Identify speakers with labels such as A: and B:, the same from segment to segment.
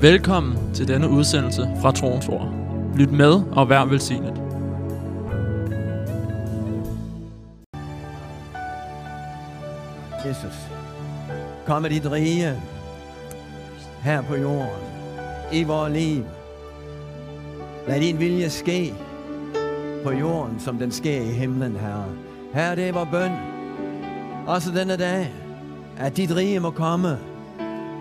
A: Velkommen til denne udsendelse fra Troens Ord. Lyt med og vær velsignet.
B: Jesus, kom med dit rige her på jorden, i vores liv. Lad din vilje ske på jorden, som den sker i himlen, Herre. Herre, det er vores bøn. Også denne dag, at dit rige må komme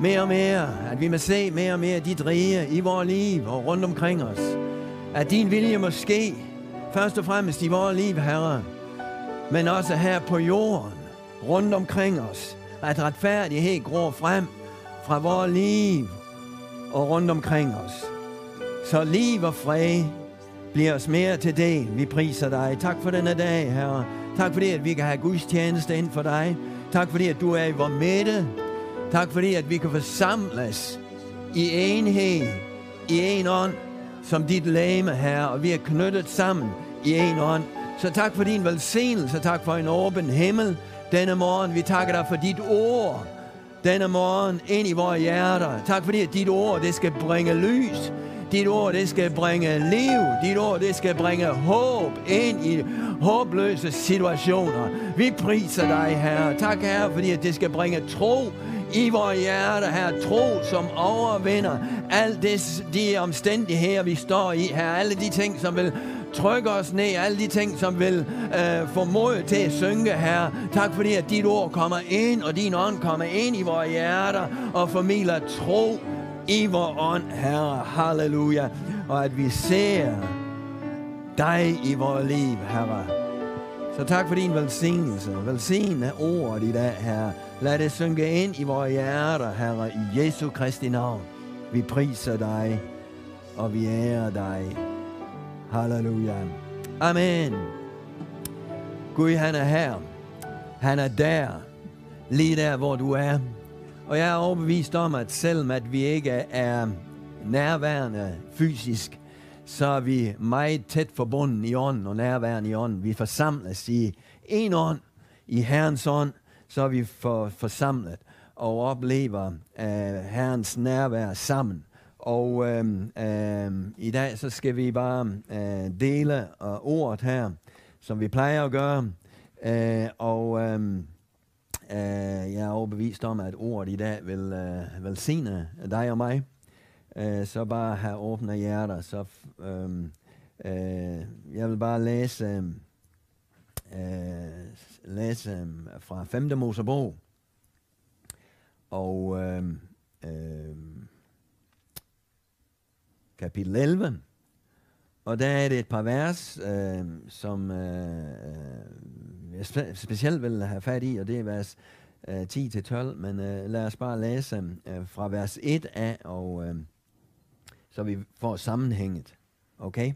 B: mere og mere. At vi må se mere og mere dit rige i vores liv og rundt omkring os. At din vilje må ske, først og fremmest i vores liv, Herre. Men også her på jorden, rundt omkring os. At retfærdighed gror frem fra vores liv og rundt omkring os. Så liv og fred bliver os mere til del. Vi priser dig. Tak for denne dag, Herre. Tak fordi, at vi kan have Guds tjeneste ind for dig. Tak fordi, at du er i vores midte. Tak fordi, at vi kan forsamles i enhed, i en ånd, som dit læme, Herre, og vi er knyttet sammen i en ånd. Så tak for din velsignelse, tak for en åben himmel denne morgen. Vi takker dig for dit ord denne morgen ind i vores hjerter. Tak fordi, at dit ord, det skal bringe lys. Dit ord, det skal bringe liv. Dit ord, det skal bringe håb ind i håbløse situationer. Vi priser dig, Herre. Tak, Herre, fordi at det skal bringe tro i vores hjerter, her Tro, som overvinder alle det, de omstændigheder, vi står i her. Alle de ting, som vil trykke os ned. Alle de ting, som vil øh, få mod til at synke, her. Tak fordi, at dit ord kommer ind, og din ånd kommer ind i vores hjerter og formidler tro i vores ånd, Herre. Halleluja. Og at vi ser dig i vores liv, Herre. Så tak for din velsignelse. Velsigne ordet i dag, Herre. Lad det synke ind i vores hjerter, Herre, i Jesu Kristi navn. Vi priser dig, og vi ærer dig. Halleluja. Amen. Gud, han er her. Han er der. Lige der, hvor du er. Og jeg er overbevist om, at selvom at vi ikke er nærværende fysisk, så er vi meget tæt forbundet i ånden og nærværende i ånden. Vi forsamles i en ånd, i Herrens ånd, så er vi for, forsamlet og oplever øh, Herrens nærvær sammen. Og øh, øh, i dag så skal vi bare øh, dele øh, ordet her, som vi plejer at gøre. Øh, og øhm, øh, jeg er overbevist om, at ordet i dag vil øh, velsigne dig og mig. Øh, så bare have åbne hjerter. Så, øh, øh, jeg vil bare læse, øh, læse fra 5. Mosebog. Og øh, øh, kapitel 11. Og der er det et par vers, øhm, øh, som øh, jeg spe- specielt vil have fat i, og det er vers øh, 10-12, men øh, lad os bare læse øh, fra vers 1 af, og øh, så vi får sammenhænget. Okay?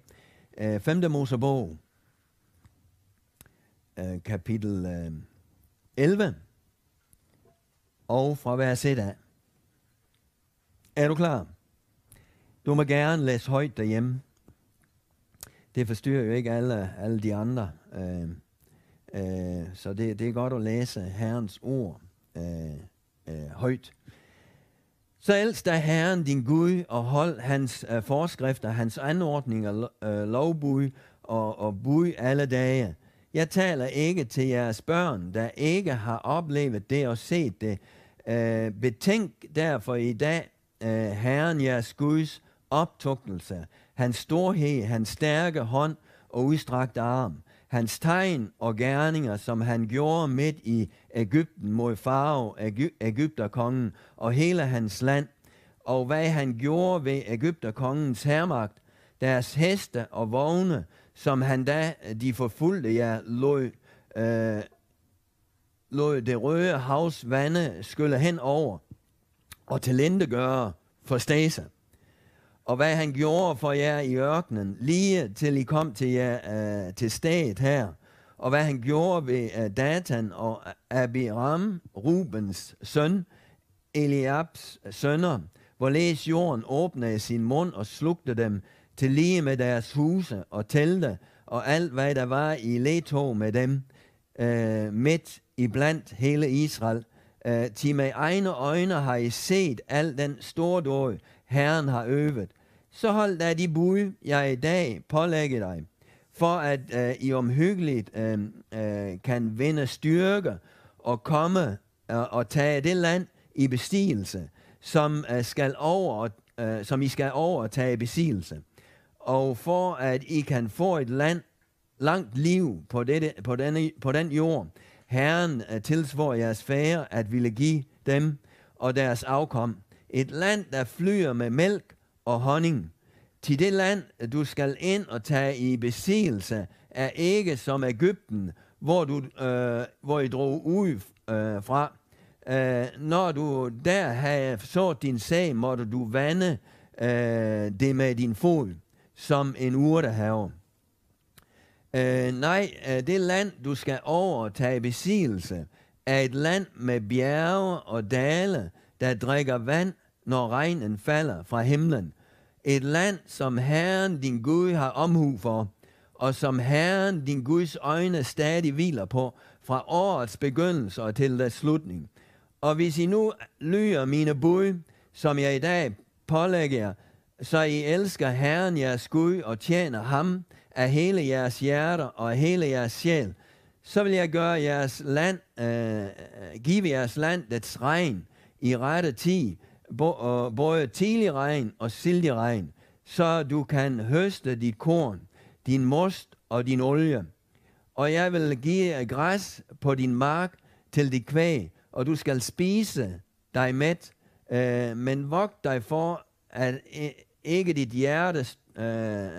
B: Øh, 5. Mosebog, øh, kapitel øh, 11, og fra vers 1 af. Er du klar? Du må gerne læse højt derhjemme. Det forstyrrer jo ikke alle, alle de andre. Øh, øh, så det, det er godt at læse Herrens ord øh, øh, højt. Så elsk dig Herren din Gud, og hold hans øh, forskrifter, hans anordninger, øh, lovbud og, og bud alle dage. Jeg taler ikke til jeres børn, der ikke har oplevet det og set det. Øh, betænk derfor i dag øh, Herren jeres Guds optugtelse, hans storhed, hans stærke hånd og udstrakte arm, hans tegn og gerninger, som han gjorde midt i Ægypten mod Farao, Ægy- Ægypterkongen og hele hans land, og hvad han gjorde ved Ægypterkongens hermagt, deres heste og vogne, som han da de forfulgte jer lod, øh, lod det røde havs vande skylle hen over og talentegøre for stase og hvad han gjorde for jer i ørkenen, lige til I kom til, jer, øh, til stedet her, og hvad han gjorde ved øh, Datan og Abiram, Rubens søn, Eliabs sønner, hvorledes jorden åbnede sin mund og slugte dem til lige med deres huse og telte, og alt hvad der var i letog med dem, øh, midt i blandt hele Israel. Øh, til med egne øjne har I set al den stordåd, Herren har øvet. Så hold da de bud, jeg i dag pålægger dig, for at øh, I omhyggeligt øh, øh, kan vinde styrke og komme øh, og tage det land i bestigelse, som øh, skal over, øh, som I skal overtage besigelse. Og for at I kan få et land, langt liv på, dette, på, denne, på den jord, Herren øh, tilsvor jeres fære at ville give dem og deres afkom. Et land, der flyer med mælk og honning. Til det land, du skal ind og tage i besigelse, er ikke som Ægypten, hvor, du, øh, hvor I drog ud øh, fra. Øh, når du der havde så din sag, måtte du vande øh, det med din fod, som en urtehave. Øh, nej, øh, det land, du skal overtage besigelse, er et land med bjerge og dale, der drikker vand, når regnen falder fra himlen. Et land, som Herren din Gud har omhu for, og som Herren din Guds øjne stadig hviler på, fra årets begyndelse og til dets slutning. Og hvis I nu lyder mine bud, som jeg i dag pålægger jer, så I elsker Herren jeres Gud og tjener ham af hele jeres hjerter og af hele jeres sjæl, så vil jeg gøre jeres land, øh, øh give jeres land dets regn i rette tid, både tidlig regn og sildig regn, så du kan høste dit korn, din most og din olie. Og jeg vil give græs på din mark til dit kvæg, og du skal spise dig mæt, øh, men vogt dig for, at ikke dit hjertes øh,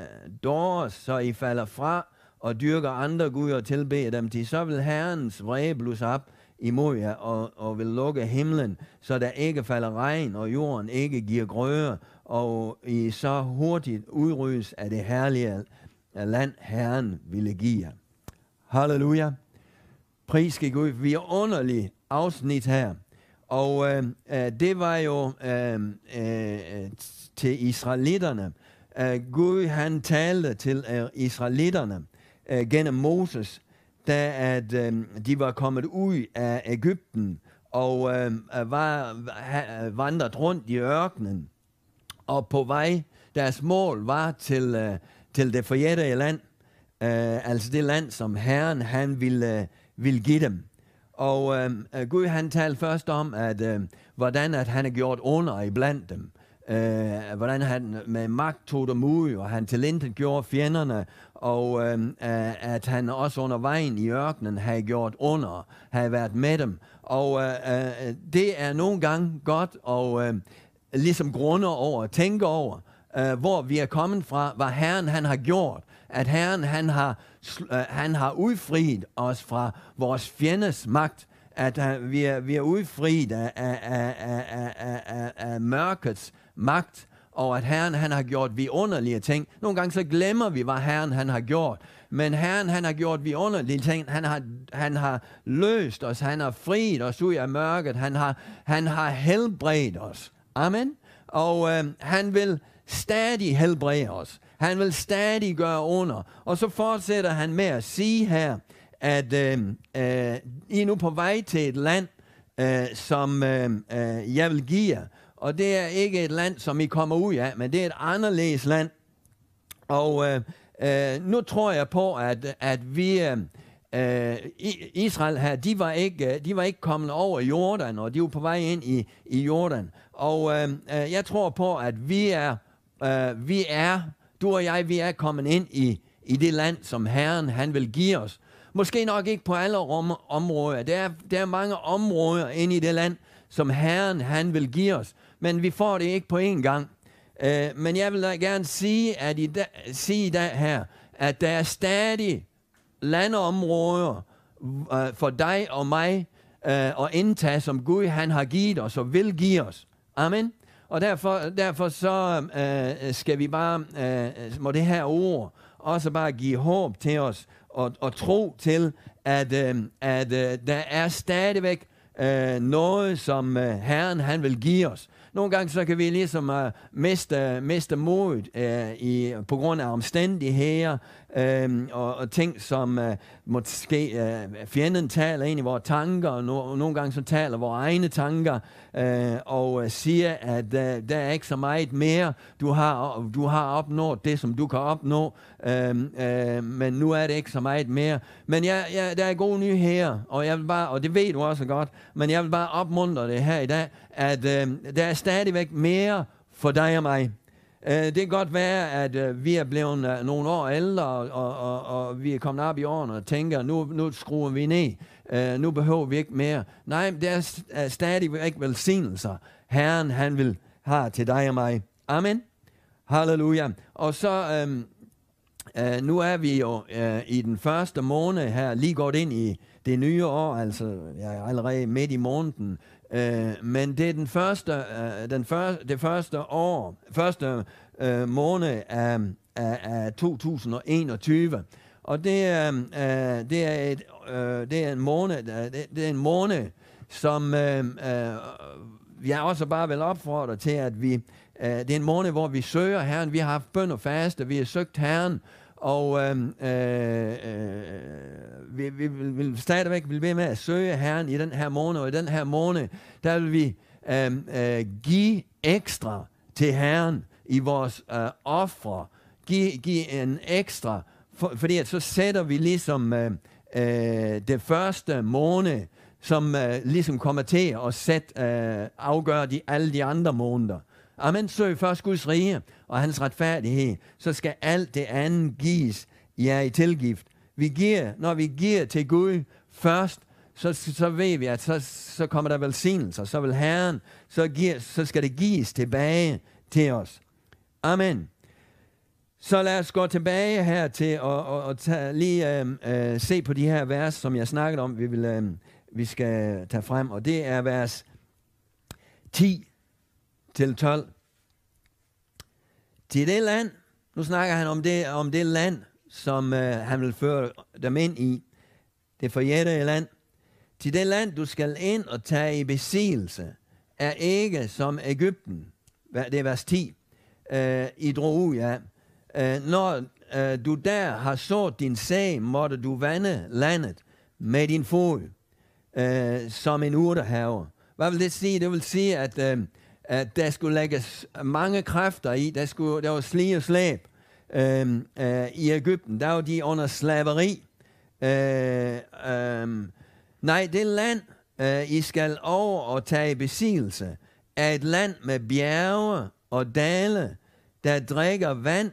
B: dårs, så I falder fra og dyrker andre guder og tilbeder dem til, så vil Herrens vrede blusse op imod jer og, og vil lukke himlen, så der ikke falder regn, og jorden ikke giver grøde, og I så hurtigt udryddes af det herlige land, Herren ville give jer. Halleluja. Pris skal Gud. Vi er underlig afsnit her. Og øh, øh, det var jo øh, øh, til israelitterne. Uh, Gud han talte til uh, israelitterne uh, gennem Moses, da at uh, de var kommet ud af Ægypten og uh, var ha, vandret rundt i ørkenen. Og på vej, deres mål var til, uh, til det forjættede land, uh, altså det land, som Herren han ville, uh, ville give dem. Og øh, Gud han talte først om, at øh, hvordan at han har gjort under i blandt dem. Øh, hvordan han med magt tog dem ud, og han talentet gjorde fjenderne, og øh, øh, at han også under vejen i ørkenen havde gjort under, havde været med dem. Og øh, øh det er nogle gange godt at øh, ligesom grunde over, tænke over, øh, hvor vi er kommet fra, hvad Herren han har gjort. At Herren han har, øh, han har udfriet os fra vores fjendes magt, at uh, vi, er, vi er udfriet af, af, af, af, af, af, af mørkets magt, og at Herren han har gjort vidunderlige ting. Nogle gange så glemmer vi, hvad Herren han har gjort. Men Herren han har gjort vidunderlige ting. Han har, han har løst os. Han har friet os ud af mørket. Han har, han har helbredt os. Amen. Og øh, han vil stadig helbrede os. Han vil stadig gøre under. Og så fortsætter han med at sige her, at øh, øh, I er nu på vej til et land, øh, som øh, øh, jeg vil give jer. Og det er ikke et land, som I kommer ud af, men det er et anderledes land. Og øh, øh, nu tror jeg på, at, at vi... Øh, øh Israel her, de var, ikke, øh, de var ikke kommet over Jordan, og de var på vej ind i, i Jordan. Og øh, øh, jeg tror på, at vi er, øh, vi er, du og jeg, vi er kommet ind i, i det land, som Herren han vil give os. Måske nok ikke på alle om, områder. Der er, der er mange områder inde i det land, som Herren han vil give os men vi får det ikke på én gang. Øh, men jeg vil da gerne sige, at i da, sige i dag her, at der er stadig landområder øh, for dig og mig øh, at indtage, som Gud han har givet os og vil give os. Amen. Og derfor, derfor så øh, skal vi bare, øh, må det her ord også bare give håb til os og, og tro til, at, øh, at øh, der er stadigvæk øh, noget, som øh, Herren han vil give os. Nogle gange så kan vi ligesom uh, miste, miste modet uh, i, på grund af omstændigheder øh, og, og ting, som øh, måske øh, fjenden taler ind i vores tanker, og no, nogle gange så taler vores egne tanker øh, og øh, siger, at øh, der er ikke så meget mere, du har, du har opnået det, som du kan opnå, øh, øh, men nu er det ikke så meget mere. Men jeg, jeg, der er gode nyheder, og jeg vil bare, og det ved du også godt, men jeg vil bare opmuntre det her i dag, at øh, der er stadigvæk mere for dig og mig. Uh, det kan godt være, at uh, vi er blevet uh, nogle år ældre, og, og, og, og vi er kommet op i årene og tænker, nu, nu skruer vi ned. Uh, nu behøver vi ikke mere. Nej, der er stadigvæk velsignelser. Herren, han vil have til dig og mig. Amen. Halleluja. Og så, um, uh, nu er vi jo uh, i den første måned her, lige godt ind i det nye år, altså jeg er allerede midt i måneden, Øh, men det er den første, øh, den første, det første år, første øh, måned af, af, af 2021. Og det er, øh, det er, et, øh, det er en måned, øh, det, det er en måned, som øh, øh, jeg også bare vil opfordre til, at vi, øh, det er en måned, hvor vi søger Herren. Vi har haft bøn og faste, vi har søgt Herren, og øhm, øh, øh, vi, vi vil, vil stadigvæk blive ved med at søge Herren i den her måned, og i den her måned, der vil vi øh, øh, give ekstra til Herren i vores øh, ofre. Giv, give en ekstra, for, fordi at så sætter vi ligesom øh, øh, det første måned, som øh, ligesom kommer til at sætte, øh, afgøre de, alle de andre måneder. Amen, søg først Guds rige og hans retfærdighed, så skal alt det andet gives jer i tilgift. Vi giver, når vi giver til Gud først, så, så ved vi, at så, så kommer der velsignelser. Så vil Herren, så, giver, så skal det gives tilbage til os. Amen. Så lad os gå tilbage her til og, og, og tage, lige øh, øh, se på de her vers, som jeg snakkede om, vi, vil, øh, vi skal tage frem. Og det er vers 10 til 12. Til det land, nu snakker han om det, om det land, som øh, han vil føre dem ind i, det forjættede land. Til det land, du skal ind og tage i besigelse, er ikke som Ægypten. Det er vers 10. Øh, I drog ud, ja. Øh, når øh, du der har så din sag, måtte du vande landet med din fod, øh, som en urtehaver. Hvad vil det sige? Det vil sige, at øh, at der skulle lægges mange kræfter i. Der, skulle, der var slige og slæb øh, øh, i Ægypten. Der var de under slaveri. Øh, øh, nej, det land, øh, I skal over og tage i besigelse, er et land med bjerge og dale, der drikker vand,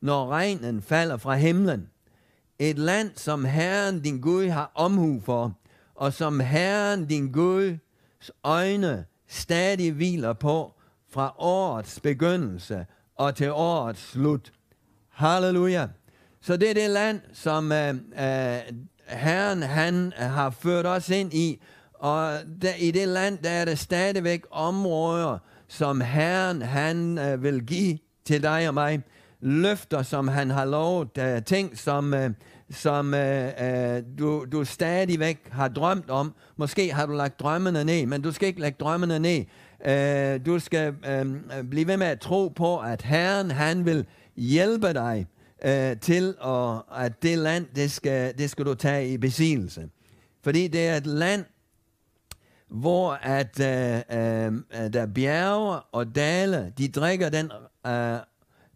B: når regnen falder fra himlen. Et land, som Herren din Gud har omhu for, og som Herren din Guds øjne stadig hviler på fra årets begyndelse og til årets slut. Halleluja. Så det er det land, som øh, øh, Herren han har ført os ind i, og der, i det land, der er der stadigvæk områder, som Herren han øh, vil give til dig og mig. Løfter, som han har lovet, Øh, ting, som, øh, som øh, øh, du, du stadigvæk har drømt om. Måske har du lagt drømmene ned, men du skal ikke lægge drømmene ned. Øh, du skal øh, øh blive ved med at tro på, at Herren han vil hjælpe dig øh, til, og at det land, det skal, det skal du tage i besigelse. Fordi det er et land, hvor at øh, øh, øh, der bjerge og dale, de drikker den, øh,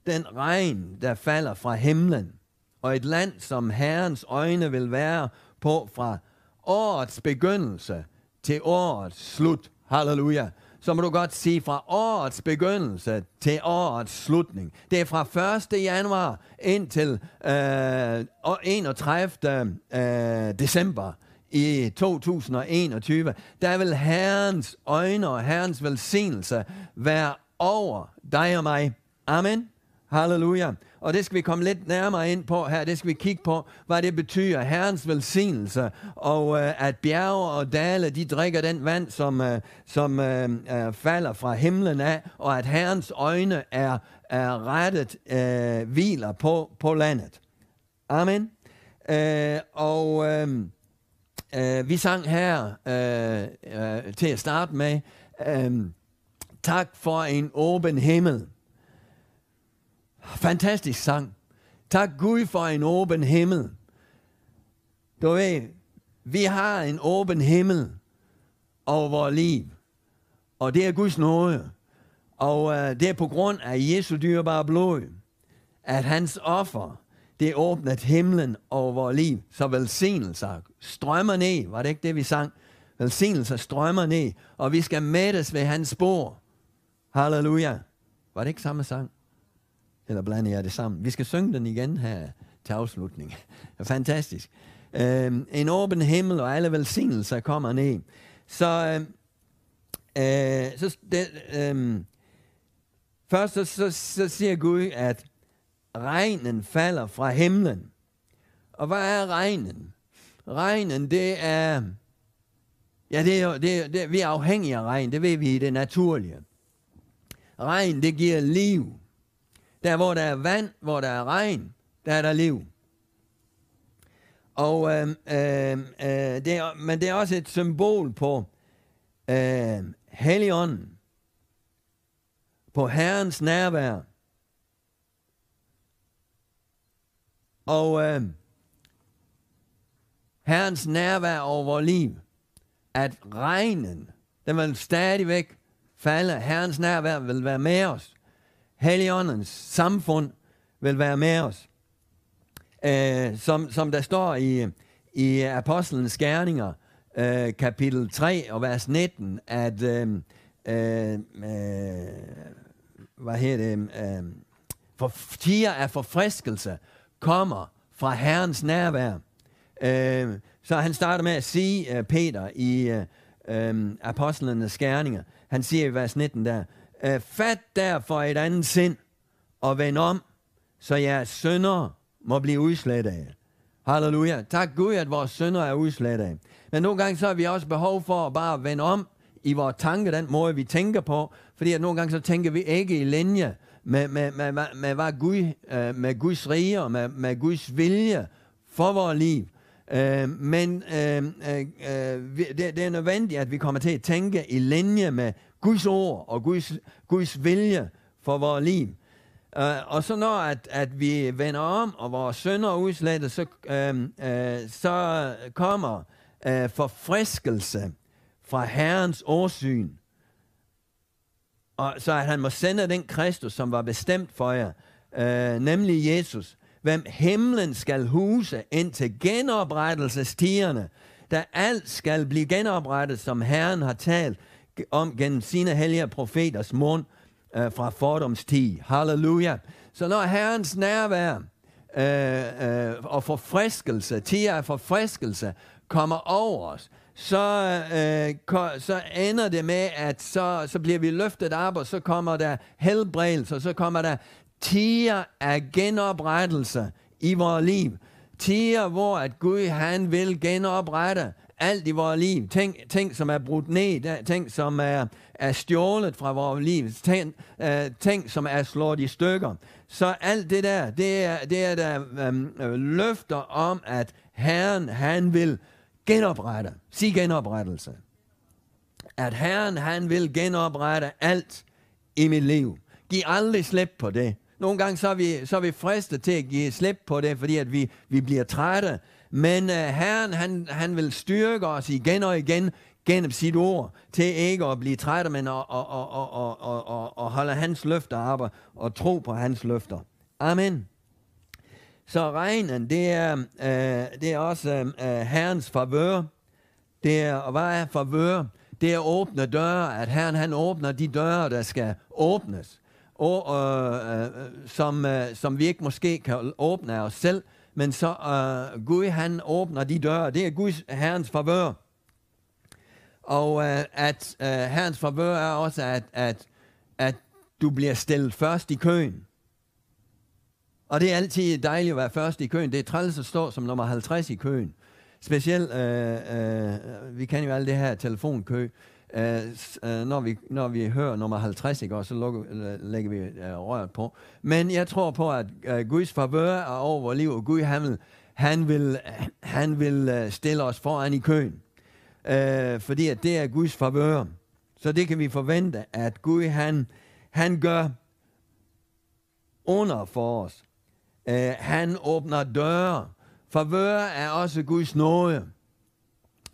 B: den regn, der falder fra himlen. Og et land, som Herrens øjne vil være på fra årets begyndelse til årets slut. Halleluja. Så må du godt sige fra årets begyndelse til årets slutning. Det er fra 1. januar indtil øh, 31. Øh, december i 2021, der vil Herrens øjne og Herrens velsignelse være over dig og mig. Amen. Halleluja. Og det skal vi komme lidt nærmere ind på her. Det skal vi kigge på, hvad det betyder. Herrens velsignelse, og øh, at bjerge og dale, de drikker den vand, som, øh, som øh, øh, falder fra himlen af, og at Herrens øjne er, er rettet, øh, hviler på, på landet. Amen. Øh, og øh, øh, vi sang her øh, øh, til at starte med, øh, tak for en åben himmel. Fantastisk sang. Tak Gud for en åben himmel. Du ved, vi har en åben himmel over vores liv. Og det er Guds nåde. Og øh, det er på grund af Jesu dyrebare blod, at hans offer, det åbnet himlen over vores liv. Så velsignelser strømmer ned. Var det ikke det, vi sang? Velsignelser strømmer ned. Og vi skal mættes ved hans spor. Halleluja. Var det ikke samme sang? Eller blander jeg det sammen? Vi skal synge den igen her til afslutning. Fantastisk. Øhm, en åben himmel og alle velsignelser kommer ned. Så, øhm, øh, så det, øhm, først så, så, så siger Gud, at regnen falder fra himlen. Og hvad er regnen? Regnen, det er... Ja, det er, det er, det er, vi er afhængige af regn, det ved vi i det naturlige. Regn, det giver liv. Der hvor der er vand, hvor der er regn, der er der liv. Og, øh, øh, øh, det er, men det er også et symbol på øh, Helligånden, på Herrens nærvær. Og øh, Herrens nærvær over vores liv, at regnen, den vil stadigvæk falde. Herrens nærvær vil være med os. Helligåndens samfund vil være med os. Øh, som, som der står i, i Apostlenes Gerninger, øh, kapitel 3 og vers 19, at øh, øh, øh, hvad hedder det, øh, for tiger af forfriskelse kommer fra Herrens nærvær. Øh, så han starter med at sige, uh, Peter, i uh, Apostlenes Gerninger, han siger i vers 19 der, Øh, fat derfor et andet sind, og vend om, så jeres sønder må blive udslettet. Halleluja. Tak Gud, at vores sønder er udslettet. Men nogle gange så har vi også behov for at bare vende om i vores tanke, den måde vi tænker på, fordi at nogle gange så tænker vi ikke i linje med, med, med, med, med, hvad Gud, øh, med Guds rige og med, med Guds vilje for vores liv. Øh, men øh, øh, øh det, det er nødvendigt, at vi kommer til at tænke i linje med Guds ord og Guds, Guds vilje for vores liv. Uh, og så når at, at vi vender om, og vores sønder er udslettet, så, uh, uh, så kommer uh, forfriskelse fra Herrens årsyn. Og så at han må sende den Kristus, som var bestemt for jer, uh, nemlig Jesus, hvem himlen skal huse indtil genoprettelsestiderne, da alt skal blive genoprettet, som Herren har talt om gennem sine hellige profeters mund øh, fra fordomstid. Halleluja. Så når Herrens nærvær øh, øh, og forfriskelse, tider af forfriskelse, kommer over os, så, øh, så ender det med, at så, så bliver vi løftet op, og så kommer der helbredelse, og så kommer der tiger af genoprettelse i vores liv. Tiger, hvor at Gud han vil genoprette alt i vores liv. Ting, ting som er brudt ned, ting, som er, er stjålet fra vores liv, ting, øh, ting, som er slået i stykker. Så alt det der, det er, det er der øhm, øh, løfter om, at Herren, han vil genoprette. Sig genoprettelse. At Herren, han vil genoprette alt i mit liv. Giv aldrig slip på det. Nogle gange så er vi, så er vi fristet til at give slip på det, fordi at vi, vi bliver trætte. Men uh, Herren, han, han vil styrke os igen og igen gennem sit ord, til ikke at blive trætte, men at, at, at, at, at, at, at holde hans løfter op og, og tro på hans løfter. Amen. Så regnen, det er, øh, det er også øh, Herrens favør. Det er, og hvad er favør? Det er åbne døre, at Herren han åbner de døre, der skal åbnes og, øh, øh, som, øh, som vi ikke måske kan åbne af os selv, men så uh, Gud han åbner de døre. Det er Guds Herrens favør. Og uh, at uh, Herrens favør er også, at, at, at du bliver stillet først i køen. Og det er altid dejligt at være først i køen. Det er træls at stå som nummer 50 i køen. Specielt, øh, øh, vi kan jo alle det her telefonkø. Uh, når, vi, når vi hører nummer 50, ikke, så lukker, øh, lægger vi uh, røret på. Men jeg tror på, at uh, Guds favør er over vores liv, og Gud han vil, han vil, han vil øh, stille os foran i køen. Øh, fordi at det er Guds favør. Så det kan vi forvente, at Gud han, han gør under for os. Øh, han åbner døre. Favør er også Guds nåde.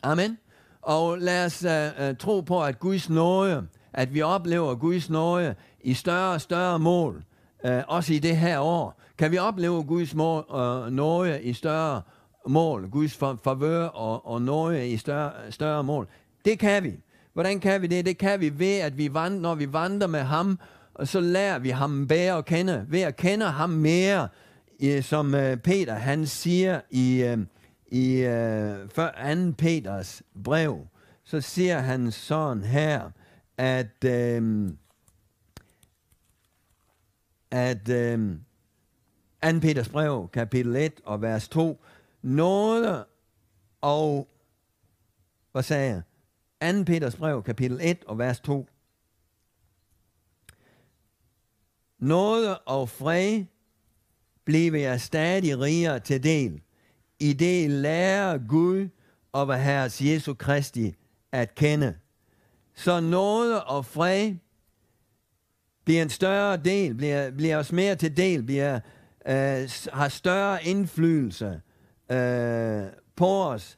B: Amen. Og lad os uh, tro på, at Guds nåde, at vi oplever Guds nåde i større og større mål, uh, også i det her år. Kan vi opleve Guds mål, uh, nåde i større mål, Guds favør og, og nåde i større, større mål? Det kan vi. Hvordan kan vi det? Det kan vi ved, at vi vandrer, når vi vandrer med ham, og så lærer vi ham bedre at kende. Ved at kende ham mere, som Peter han siger i, i øh, 2. Peters brev, så siger han sådan her, at, øh, at øh, 2. Peters brev, kapitel 1 og vers 2, nåde og, hvad sagde jeg? 2. Peters brev, kapitel 1 og vers 2. Nåde og fred bliver jeg stadig rigere til del, i det lærer Gud og hvad Herres Jesu Kristi at kende. Så nåde og fred bliver en større del, bliver, bliver os mere til del, bliver, øh, har større indflydelse øh, på os,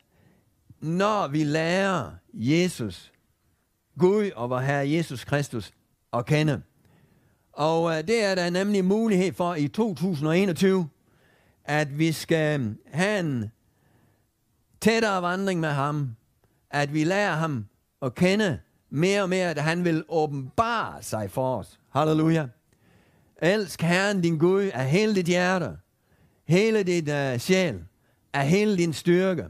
B: når vi lærer Jesus, Gud og vor Herre Jesus Kristus at kende. Og øh, det er der nemlig mulighed for i 2021 at vi skal have en tættere vandring med ham, at vi lærer ham at kende mere og mere, at han vil åbenbare sig for os. Halleluja. Elsk Herren din Gud af hele dit hjerte, hele dit uh, sjæl, af hele din styrke,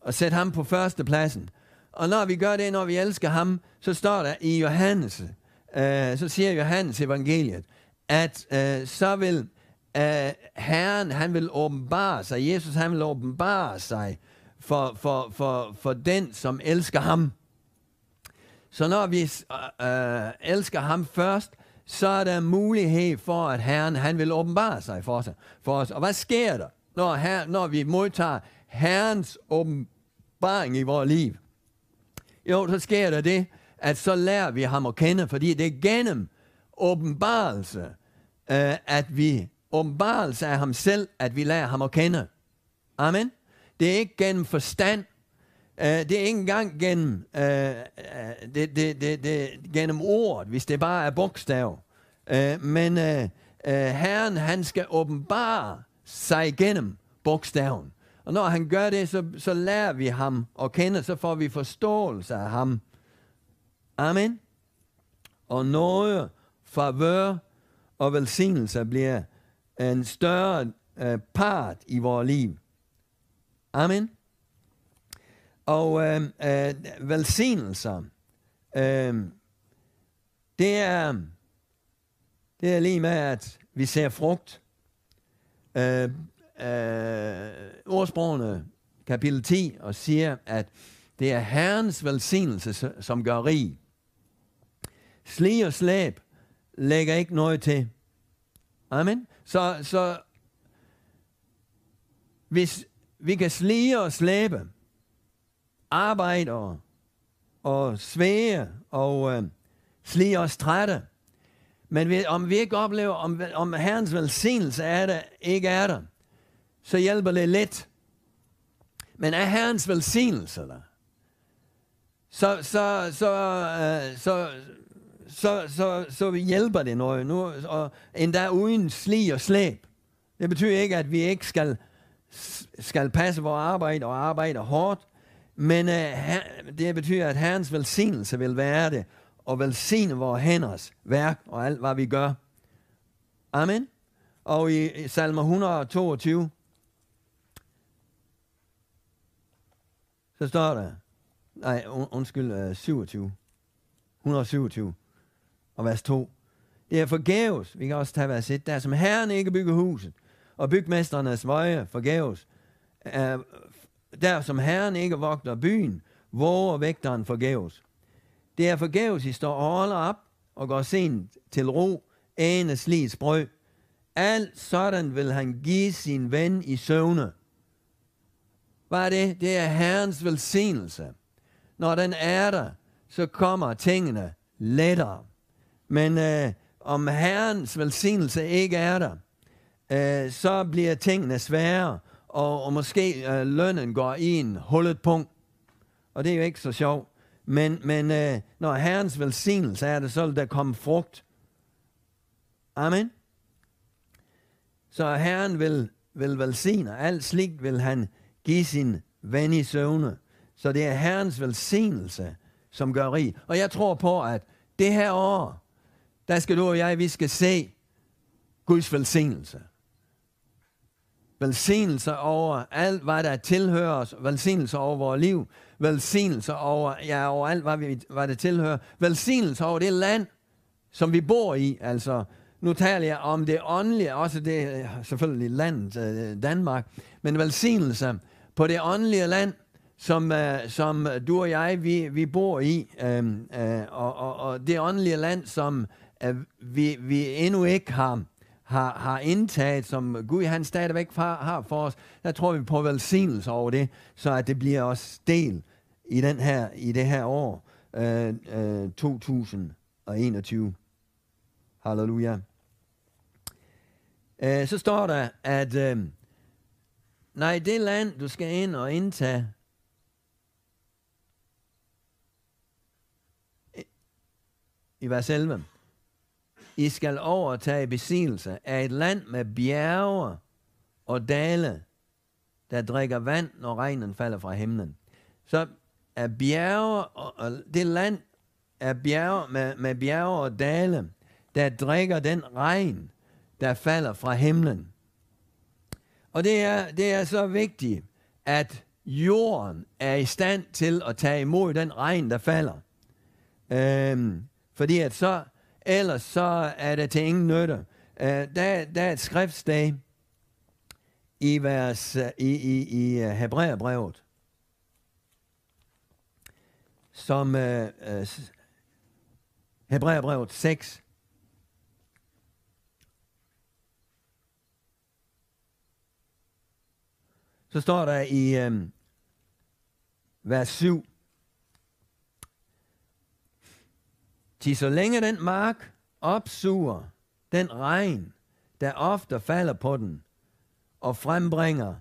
B: og sæt ham på første pladsen. Og når vi gør det, når vi elsker ham, så står der i Johannes, uh, så siger Johannes evangeliet, at uh, så vil uh, Herren, han vil åbenbare sig, Jesus, han vil åbenbare sig for, for, for, for den, som elsker ham. Så når vi øh, øh elsker ham først, så er der mulighed for, at Herren, han vil åbenbare sig for, sig, for os. Og hvad sker der, når, her, når vi modtager Herrens åbenbaring i vores liv? Jo, så sker der det, at så lærer vi ham at kende, fordi det er gennem åbenbarelse, øh, at vi åbenbarelse af ham selv, at vi lærer ham at kende. Amen. Det er ikke gennem forstand. Uh, det er ikke engang gennem, uh, det, det, det, det, gennem ord, hvis det bare er bogstav. Uh, men uh, uh, Herren, han skal åbenbare sig gennem bogstaven. Og når han gør det, så, så lærer vi ham at kende, så får vi forståelse af ham. Amen. Og noget favør og velsignelse bliver en større uh, part i vores liv. Amen. Og uh, uh, velsignelser, uh, det er, det er lige med, at vi ser frugt. Uh, uh, ordsprogene kapitel 10 og siger, at det er Herrens velsignelse, som gør rig. Sli og slæb lægger ikke noget til. Amen. Så, så hvis vi kan slige og slæbe, arbejde og, og svæge og øh, slige os trætte, men vi, om vi ikke oplever, om, om Herrens velsignelse er der, ikke er der, så hjælper det lidt. Men er Herrens velsignelse der, så, så, så, øh, så, så, så, så hjælper det noget. Nu, og endda uden sli og slæb. Det betyder ikke, at vi ikke skal, skal passe vores arbejde og arbejde hårdt, men uh, det betyder, at Herrens velsignelse vil være det, og velsigne vores hænders værk og alt, hvad vi gør. Amen. Og i, i salme 122, så står der, nej, undskyld, øh, 27, 127 og vers 2. Det er forgæves, vi kan også tage vers 1, der som herren ikke bygger huset, og bygmesternes veje forgæves. Er, der som herren ikke vogter byen, våger vægteren forgæves. Det er forgæves, I står og holder op og går sent til ro, ane slids brød. Alt sådan vil han give sin ven i søvne. Hvad er det? Det er Herrens velsignelse. Når den er der, så kommer tingene lettere. Men øh, om Herrens velsignelse ikke er der, øh, så bliver tingene sværere, og, og måske øh, lønnen går i en hullet punkt. Og det er jo ikke så sjovt. Men, men øh, når Herrens velsignelse er der, så vil der komme frugt. Amen. Så Herren vil, vil velsigne. Alt slik vil han give sin ven i søvne. Så det er Herrens velsignelse, som gør rig. Og jeg tror på, at det her år, der skal du og jeg, vi skal se Guds velsignelse. Velsignelse over alt, hvad der tilhører os. Velsignelse over vores liv. Velsignelse over, ja, over alt, hvad, vi, hvad der tilhører. Velsignelse over det land, som vi bor i. Altså, nu taler jeg om det åndelige, også det selvfølgelig landet øh, Danmark, men velsignelse på det åndelige land, som, uh, som du og jeg, vi, vi bor i, uh, uh, og, og, og det åndelige land, som vi, vi endnu ikke har, har, har indtaget, som Gud han stadigvæk har, har for os, der tror vi på velsignelse over det, så at det bliver os del i, den her, i det her år, øh, øh, 2021. Halleluja. Øh, så står der, at øh, nej, det land, du skal ind og indtage, i vers 11. I skal overtage besiddelse af et land med bjerge og dale, der drikker vand, når regnen falder fra himlen. Så er bjerge, og, det land er bjerge med, med bjerge og dale, der drikker den regn, der falder fra himlen. Og det er, det er så vigtigt, at jorden er i stand til at tage imod den regn, der falder. Øhm, fordi at så, ellers så er det til ingen nytte. Uh, der, der er et skriftsted i, vers, uh, i, i, i uh, Hebræerbrevet, som uh, uh, Hebræerbrevet 6, så står der i um, vers 7, Til så længe den mark opsuger den regn, der ofte falder på den, og frembringer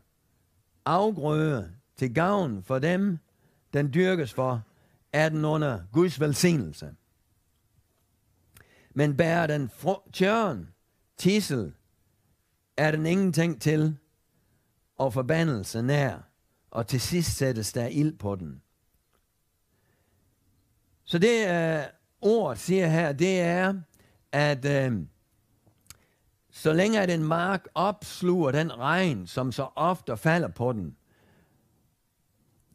B: afgrøde til gavn for dem, den dyrkes for, er den under Guds velsignelse. Men bærer den tjørn, tissel, er den ingenting til, og forbandelse nær, og til sidst sættes der ild på den. Så det er ord siger her, det er, at øh, så længe at en mark opsluger den regn, som så ofte falder på den,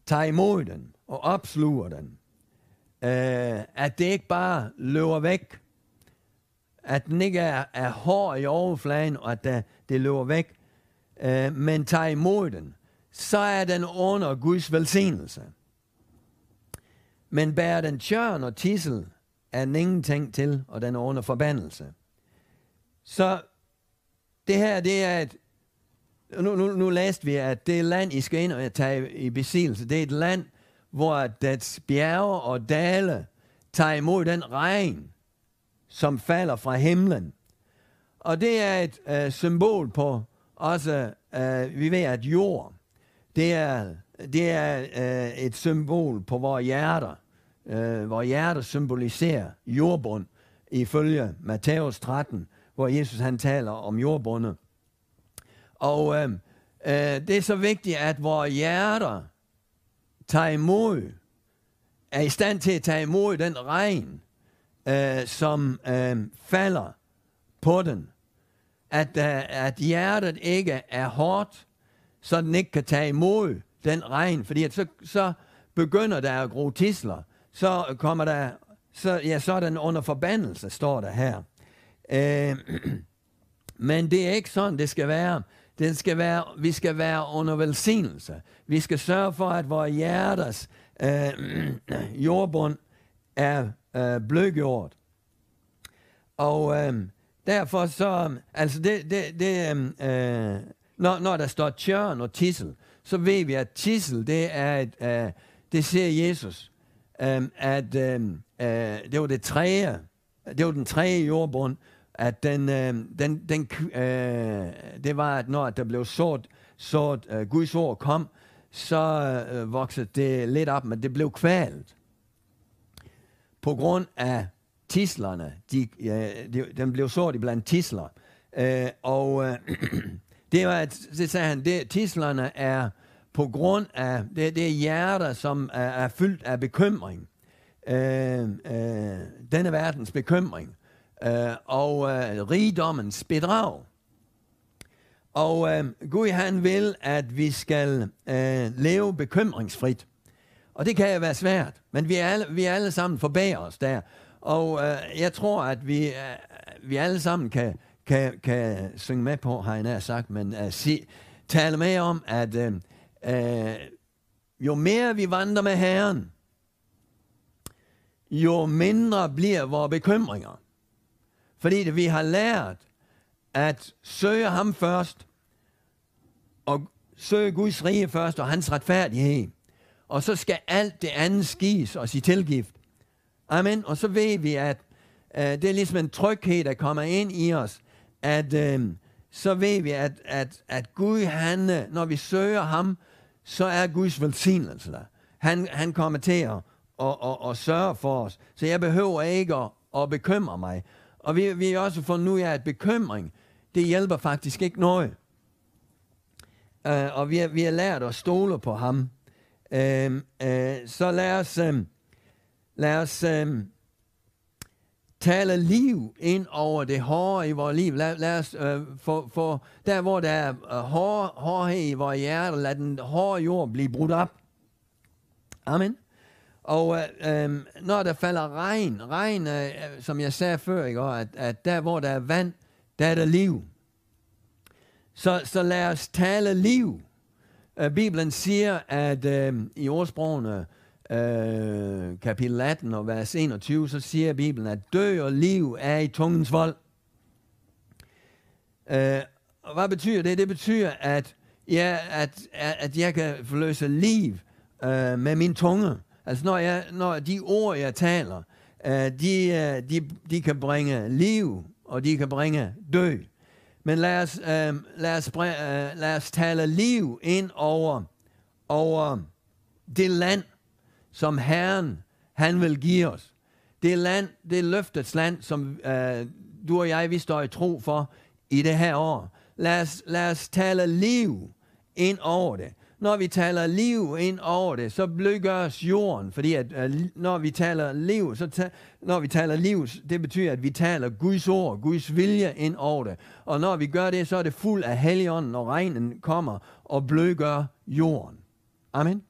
B: tager imod den og opsluger den, øh, at det ikke bare løber væk, at den ikke er, er hård i overfladen, og at det, det løber væk, øh, men tager imod den, så er den under Guds velsignelse. Men bærer den tjørn og tissel, er den ingenting til, og den er under forbandelse. Så det her, det er et, nu, nu, nu læste vi, at det land, I skal ind og tage i besiddelse, det er et land, hvor dets bjerge og dale tager imod den regn, som falder fra himlen. Og det er et øh, symbol på også, øh, vi ved, at jord, det er, det er øh, et symbol på vores hjerter øh, hvor hjertet symboliserer jordbund, ifølge Matthæus 13, hvor Jesus han taler om jordbundet. Og øh, øh, det er så vigtigt, at vores hjerter tager imod, er i stand til at tage imod den regn, øh, som øh, falder på den. At, øh, at hjertet ikke er hårdt, så den ikke kan tage imod den regn, fordi at så, så begynder der at gro tisler, så kommer der, så, ja, så er den under forbandelse, står der her. Øh, men det er ikke sådan, det skal være. Det skal være, vi skal være under velsignelse. Vi skal sørge for, at vores hjertes øh, jordbund er øh, blødgjort. Og øh, derfor så, altså det, det, det øh, øh, når, når der står tjørn og tissel, så ved vi, at tissel, det er et, øh, det ser Jesus, um, at um, øh, det var det tredje, det var den tredje jordbund, at den, øh, den, den øh, det var, at når der blev sået, sort øh, Guds ord kom, så øh, voksede det lidt op, men det blev kvalt. På grund af tislerne, de, øh, de, den blev sået blandt tisler. Øh, og øh, det var, det sagde han, det, tislerne er på grund af, det, det hjerte, som er, er fyldt af bekymring. Øh, øh, denne verdens bekymring. Øh, og øh, rigdommens bedrag. Og øh, Gud han vil, at vi skal øh, leve bekymringsfrit. Og det kan jo være svært, men vi er alle, vi er alle sammen forbager os der. Og øh, jeg tror, at vi, øh, vi alle sammen kan, kan, kan synge med på, har jeg nær sagt, men øh, uh, si, tale med om, at øh, øh, jo mere vi vandrer med Herren, jo mindre bliver vores bekymringer. Fordi det, vi har lært at søge ham først, og søge Guds rige først, og hans retfærdighed. Og så skal alt det andet skis os i tilgift. Amen. Og så ved vi, at øh, det er ligesom en tryghed, der kommer ind i os, at øh, så ved vi, at, at, at Gud, han, øh, når vi søger ham, så er Guds velsignelse der. Han, han kommer til at, og, og, og sørge for os. Så jeg behøver ikke at, at bekymre mig. Og vi, vi har også fundet ud af, at bekymring, det hjælper faktisk ikke noget. Uh, og vi har, vi har lært at stole på ham. Uh, uh, så lad os, uh, lad os uh, tale liv ind over det hårde i vores liv. Lad, lad os øh, få, få, der hvor der er øh, hår, hårdhed i vores hjerte, lad den hårde jord blive brudt op. Amen. Og øh, øh, når der falder regn, regn, øh, øh som jeg sagde før, ikke, at, at der hvor der er vand, der er der liv. Så, så lad os tale liv. Øh, Bibelen siger, at øh, i ordsprogene, øh, Øh, kapitel 18 og vers 21, så siger Bibelen, at død og liv er i tungens vold. Øh, og hvad betyder det? Det betyder, at, ja, at, at jeg kan forløse liv øh, med min tunge. Altså når, jeg, når de ord, jeg taler, øh, de, øh, de, de kan bringe liv, og de kan bringe død. Men lad os, øh, lad os, øh, lad os tale liv ind over, over det land, som Herren, han vil give os. Det land, det løftets land, som øh, du og jeg, vi står i tro for i det her år. Lad os, lad os tale liv ind over det. Når vi taler liv ind over det, så blødgøres jorden, fordi at, øh, når vi taler liv, så ta- når vi taler liv, det betyder, at vi taler Guds ord, Guds vilje ind over det. Og når vi gør det, så er det fuld af helligånden, når regnen kommer og blødgør jorden. Amen.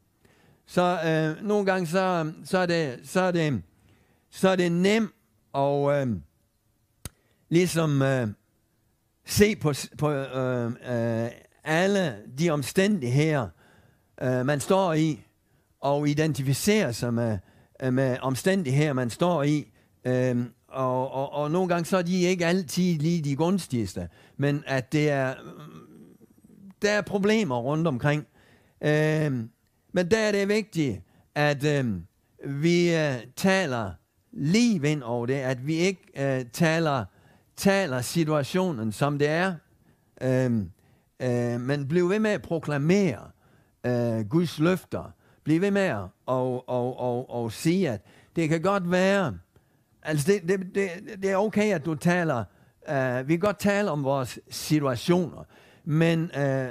B: Så øh, nogle gange så, så, er det, så, er det, så er det nemt at øh, ligesom øh, se på, på øh, øh, alle de omstændigheder, øh, man står i, og identificere sig med, øh, med omstændigheder, man står i. Øh, og, og, og nogle gange så er de ikke altid lige de gunstigste, men at det er, der er problemer rundt omkring. Øh, men der er det vigtigt, at øh, vi øh, taler liv ind over det, at vi ikke øh, taler, taler situationen, som det er, øh, øh, men bliv ved med at proklamere øh, Guds løfter. Bliv ved med at og, og, og, og sige, at det kan godt være, altså det, det, det, det er okay, at du taler, øh, vi kan godt tale om vores situationer, men øh,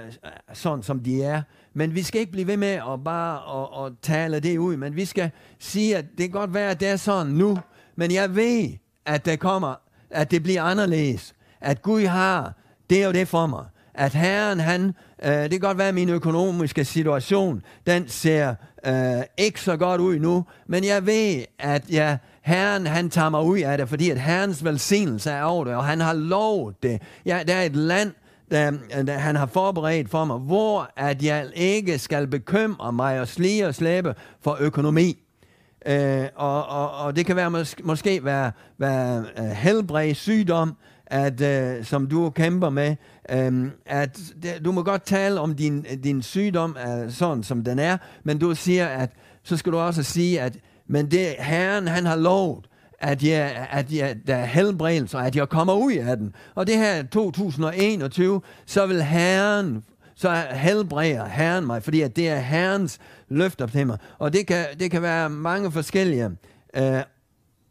B: sådan som de er, men vi skal ikke blive ved med at bare og, og tale det ud, men vi skal sige, at det kan godt være, at det er sådan nu, men jeg ved, at det kommer, at det bliver anderledes. At Gud har det og det for mig. At Herren, han, øh, det kan godt være, at min økonomiske situation, den ser øh, ikke så godt ud nu, men jeg ved, at jeg, Herren, han tager mig ud af det, fordi at Herrens velsignelse er over det, og han har lovet det. Ja, der er et land, der, der han har forberedt for mig, hvor at jeg ikke skal bekymre mig og slige og slæbe for økonomi. Øh, og, og, og det kan være mås- måske være, være øh, uh, helbred, sygdom, at, øh, som du kæmper med, øh, at det, du må godt tale om din, din sygdom er sådan, som den er, men du siger, at så skal du også sige, at men det Herren, han har lovet, at jeg, at jeg, der er helbredelse, og at jeg kommer ud af den. Og det her 2021, så vil Herren, så helbreder Herren mig, fordi at det er Herrens løfter til mig. Og det kan, det kan være mange forskellige øh,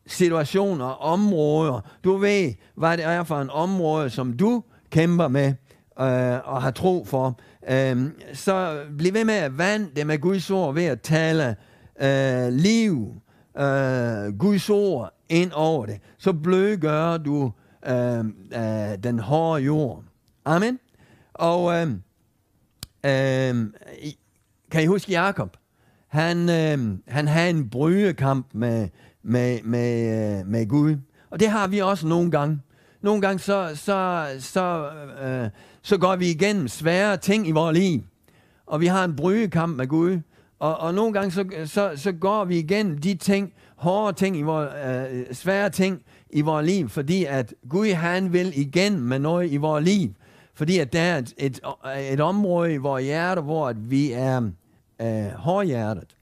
B: situationer, områder. Du ved, hvad det er for en område, som du kæmper med øh, og har tro for. Øh, så bliv ved med at vande det med Guds ord ved at tale øh, liv, øh, Guds ord ind over det. Så blødgør du øh, øh, den hårde jord. Amen. Og øh, øh, kan I huske Jakob? Han, øh, han havde en brydekamp med, med, med, øh, med Gud. Og det har vi også nogle gange. Nogle gange så, så, så, øh, så går vi igennem svære ting i vores liv. Og vi har en brydekamp med Gud. Og, og nogle gange så, så, så går vi igennem de ting, hårde ting, i vores, øh, svære ting i vores liv, fordi at Gud han vil igen med noget i vores liv. Fordi at der er et, et, et område i vores hjerte, hvor at vi er øh, hårdhjertet.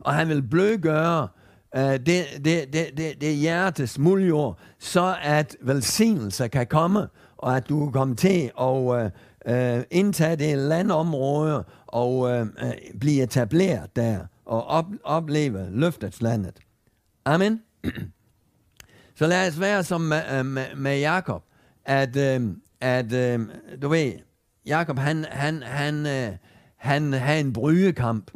B: Og han vil blødgøre øh, det, det, det, det, det hjertes muljord, så at velsignelse kan komme, og at du kan komme til at øh, øh, indtage det landområde og øh, øh, blive etableret der og op, opleve løftets landet. Amen. Så lad os være som med, med, med Jakob, at, øh, at øh, du ved, Jakob han, han, han, øh, han havde en brygekamp.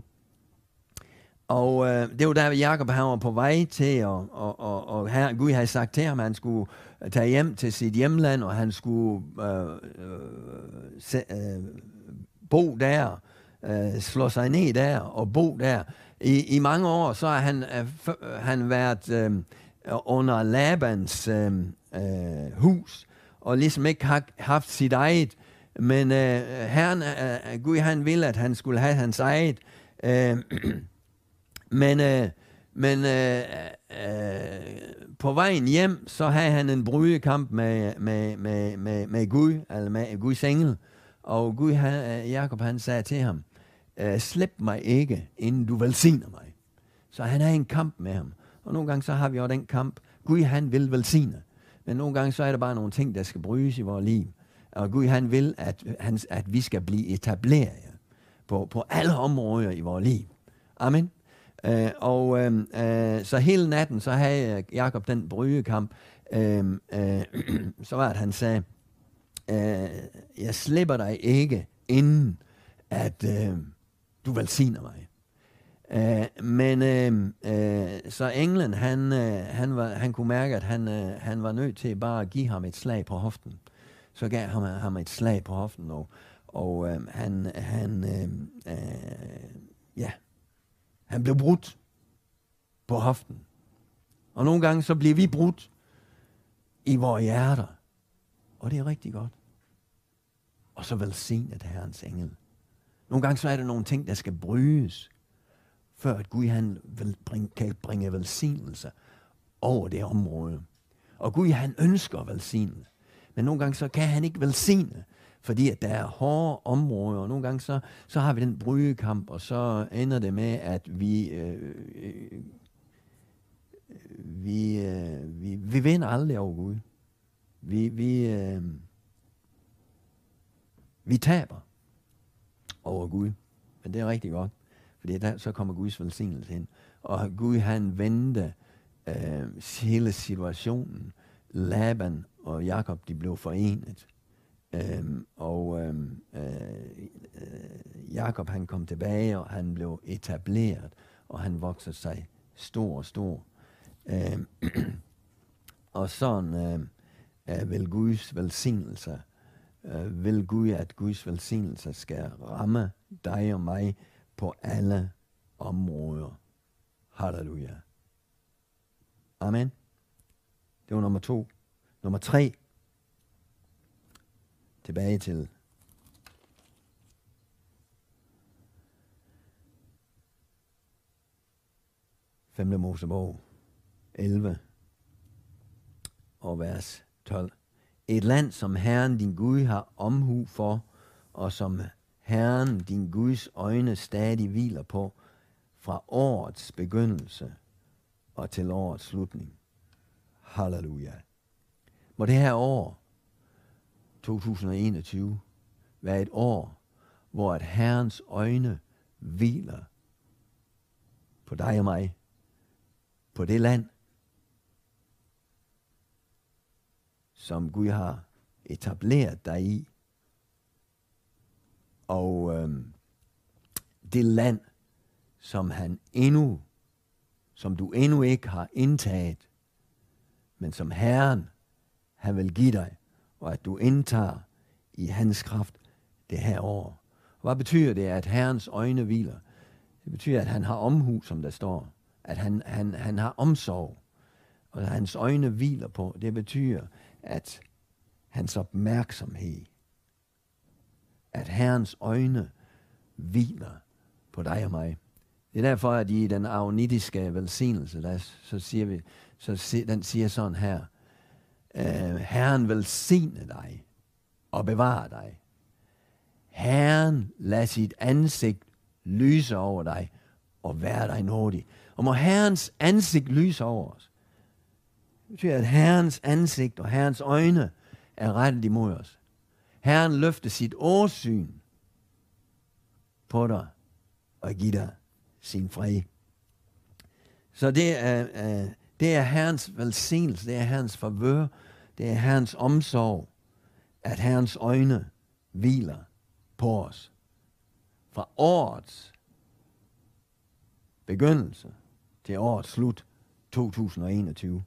B: Og øh, det var der, Jakob han var på vej til, og, og, og, og her, Gud havde sagt til ham, at han skulle tage hjem til sit hjemland, og han skulle øh, øh, se, øh, bo der, øh, slå sig ned der og bo der. I, i mange år så har han, øh, han været øh, under Labans øh, øh, hus, og ligesom ikke har haft sit eget men øh, herren, øh, øh Gud han ville, at han skulle have hans eget. Øh, men øh, men øh, øh, på vejen hjem, så havde han en brydekamp med, med, med, med, med Gud, eller med Guds engel. Og Gud, han, Jacob Jakob han sagde til ham, øh, slip mig ikke, inden du velsigner mig. Så han har en kamp med ham. Og nogle gange så har vi også den kamp. Gud han vil velsigne. Men nogle gange så er der bare nogle ting, der skal brydes i vores liv. Og Gud han vil, at, han, at vi skal blive etableret på, på alle områder i vores liv. Amen. Uh, og uh, uh, så hele natten, så havde Jakob den brydekamp. Uh, uh, så var det, han sagde, øh, jeg slipper dig ikke, inden at øh, du velsigner mig. Uh, men øh, øh, så England, han, øh, han, var, han kunne mærke, at han, øh, han var nødt til bare at give ham et slag på hoften så gav ham, ham et slag på hoften, og, og øh, han, han øh, øh, ja, han blev brudt på hoften. Og nogle gange så bliver vi brudt i vores hjerter. Og det er rigtig godt. Og så velsignet Herrens engel. Nogle gange så er der nogle ting, der skal brydes, før at Gud han vil bringe, kan bringe velsignelse over det område. Og Gud han ønsker velsignelse. Men nogle gange så kan han ikke velsigne, fordi at der er hårde områder, og nogle gange så, så har vi den brydekamp, og så ender det med, at vi, øh, øh, øh vi, øh, vi, vi vinder aldrig over Gud. Vi, vi, øh, vi taber over Gud. Men det er rigtig godt, fordi der, så kommer Guds velsignelse ind. Og Gud han vendte øh, hele situationen. Laban og Jakob de blev forenet. Øhm, og øhm, øh, øh Jakob han kom tilbage, og han blev etableret, og han voksede sig stor og stor. Øhm, og sådan øhm, øh, vil Guds velsignelse, øh, vil Gud, at Guds velsignelse skal ramme dig og mig på alle områder. Halleluja. Amen. Det var nummer to. Nummer tre. Tilbage til Femte Mosebog 11 og vers 12. Et land, som Herren din Gud har omhu for, og som Herren din Guds øjne stadig hviler på, fra årets begyndelse og til årets slutning. Halleluja. Må det her år, 2021, være et år, hvor at Herrens øjne hviler på dig og mig, på det land, som Gud har etableret dig i. Og øhm, det land, som han endnu, som du endnu ikke har indtaget, men som Herren, han vil give dig, og at du indtager i hans kraft det her år. Hvad betyder det, at Herrens øjne hviler? Det betyder, at han har omhu, som der står. At han, han, han har omsorg. Og at hans øjne hviler på. Det betyder, at hans opmærksomhed, at Herrens øjne hviler på dig og mig. Det er derfor, at i den aronitiske velsignelse, der, så siger vi, så den siger sådan her, øh, Herren velsigne dig og bevare dig. Herren lad sit ansigt lyse over dig og være dig nådig. Og må Herrens ansigt lyse over os. Det betyder, at Herrens ansigt og Herrens øjne er rettet imod os. Herren løfter sit åsyn på dig og giver dig sin fred. Så det er, øh, det er Herrens velsignelse, det er Herrens favør, det er Herrens omsorg, at Herrens øjne hviler på os. Fra årets begyndelse til årets slut 2021.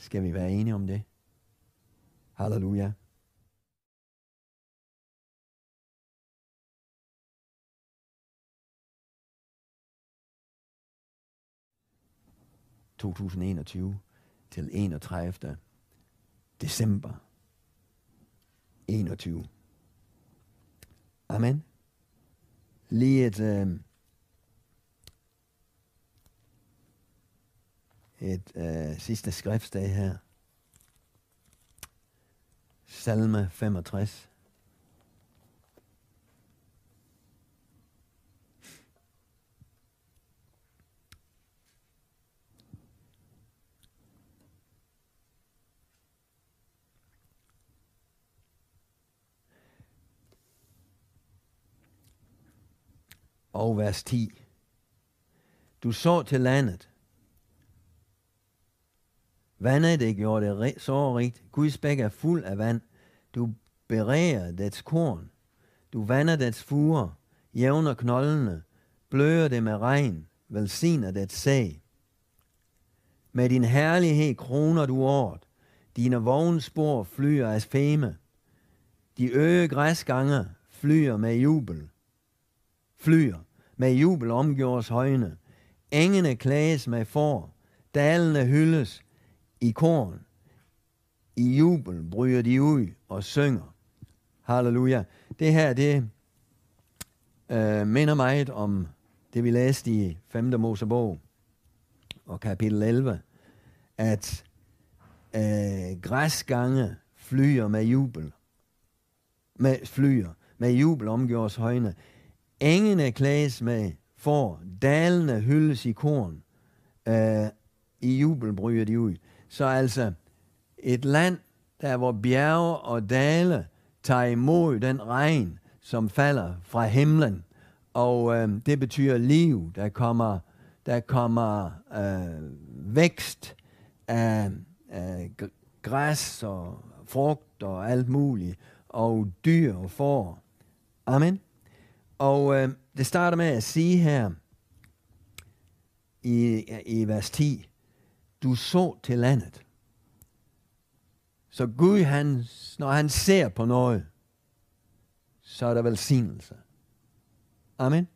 B: Skal vi være enige om det? Halleluja. ...2021 til 31. december 21. Amen. Lige et, øh, et øh, sidste skriftsdag her. Salme 65. Og vers 10. Du så til landet, Vandet det gjorde det så rigt. Guds bæk er fuld af vand. Du beræger dets korn. Du vander dets fuger, jævner knoldene, bløder det med regn, velsigner dets sag. Med din herlighed kroner du året. Dine vognspor flyer af feme. De øge græsgange flyer med jubel. Flyer med jubel omgjordes højne. Engene klages med for. Dalene hyldes i korn, i jubel bryder de ud og synger. Halleluja. Det her, det øh, minder meget om det, vi læste i 5. Mosebog og kapitel 11, at øh, græsgange flyer med jubel. Med flyer. Med jubel omgjores højne. Engene klædes med for, dalene hyldes i korn. Øh, I jubel bryder de ud. Så altså et land, der hvor bjerge og dale tager imod den regn, som falder fra himlen. Og øh, det betyder liv. Der kommer, der kommer øh, vækst af, af græs og frugt og alt muligt. Og dyr og får. Amen. Og øh, det starter med at sige her i, i vers 10, du så til landet. Så Gud, han, når han ser på noget, så er der velsignelse. Amen.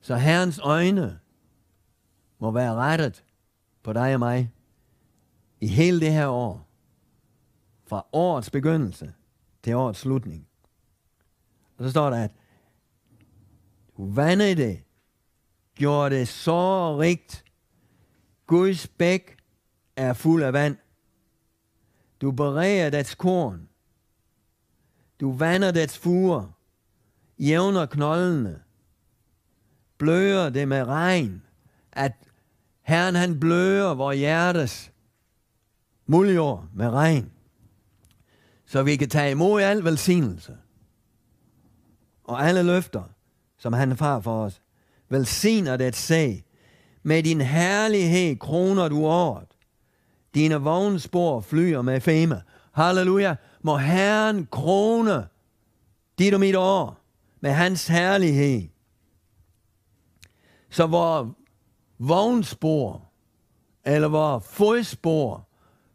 B: Så Herrens øjne må være rettet på dig og mig i hele det her år. Fra årets begyndelse til årets slutning. Og så står der, at du vandede det, gjorde det så rigt, Guds bæk er fuld af vand. Du bereder dets korn. Du vander dets fuger. Jævner knoldene. Bløder det med regn. At Herren han bløder vores hjertes muljord med regn. Så vi kan tage imod al velsignelse. Og alle løfter, som han har for os. Velsigner det sag. Med din herlighed kroner du året. Dine vognspor flyer med fame. Halleluja. Må Herren krone dit og mit år med hans herlighed. Så hvor vognspor eller hvor fodspor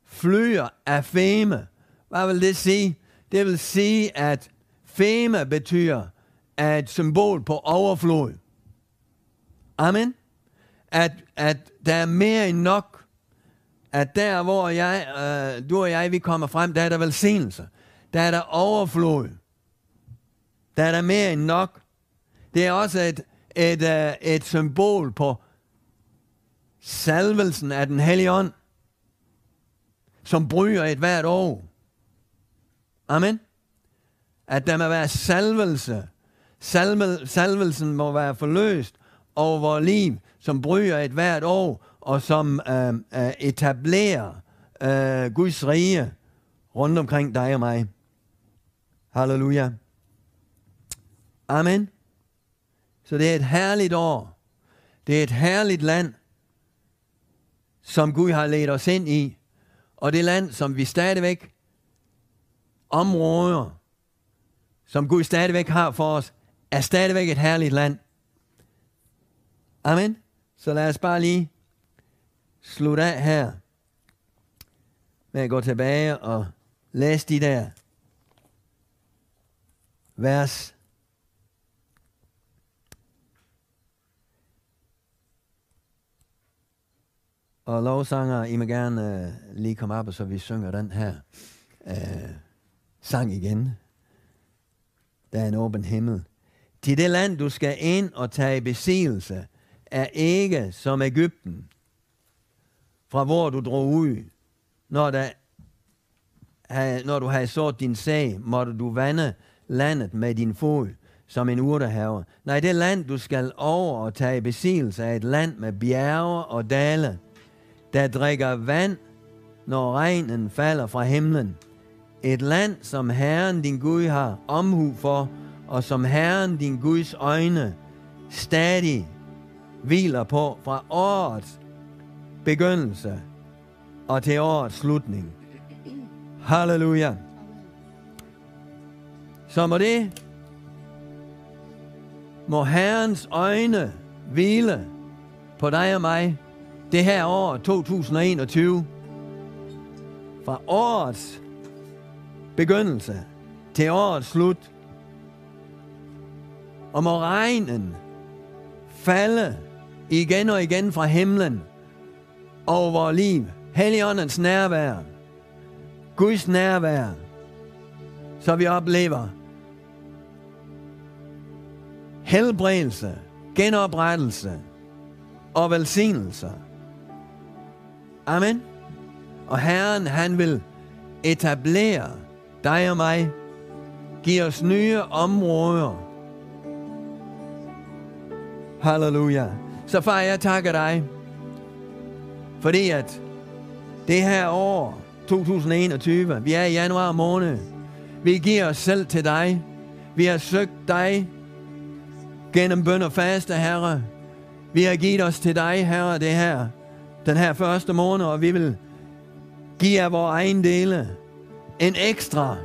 B: flyer af fame, hvad vil det sige? Det vil sige, at fame betyder et symbol på overflod. Amen. At, at der er mere end nok at der, hvor jeg, øh, du og jeg, vi kommer frem, der er der velsignelse. Der er der overflod. Der er der mere end nok. Det er også et, et, uh, et symbol på salvelsen af den hellige ånd, som bryder et hvert år. Amen. At der må være salvelse. Salve, salvelsen må være forløst over vores liv, som bryder et hvert år, og som øh, øh, etablerer øh, Guds rige rundt omkring dig og mig. Halleluja. Amen. Så det er et herligt år. Det er et herligt land, som Gud har ledt os ind i. Og det land, som vi stadigvæk områder, som Gud stadigvæk har for os, er stadigvæk et herligt land. Amen. Så lad os bare lige slutte af her med at gå tilbage og læse de der vers. Og lovsanger, I må gerne uh, lige komme op, og så vi synger den her uh, sang igen. Der er en åben himmel. Til det land, du skal ind og tage besigelse, er ikke som Ægypten, fra hvor du drog ud. Når, der, når du havde sået din sag, måtte du vande landet med din fod som en urtehave. Nej, det land, du skal over og tage besigelse af et land med bjerge og dale, der drikker vand, når regnen falder fra himlen. Et land, som Herren din Gud har omhu for, og som Herren din Guds øjne stadig hviler på fra årets begyndelse og til årets slutning. Halleluja. Så må det, må Herrens øjne hvile på dig og mig det her år 2021. Fra årets begyndelse til årets slut. Og må regnen falde igen og igen fra himlen over vores liv. Helligåndens nærvær. Guds nærvær. Så vi oplever helbredelse, genoprettelse og velsignelse. Amen. Og Herren, han vil etablere dig og mig, give os nye områder. Halleluja. Så far, jeg takker dig, fordi at det her år, 2021, vi er i januar måned, vi giver os selv til dig. Vi har søgt dig gennem bøn og faste, Herre. Vi har givet os til dig, Herre, det her, den her første måned, og vi vil give af vores egen dele en ekstra,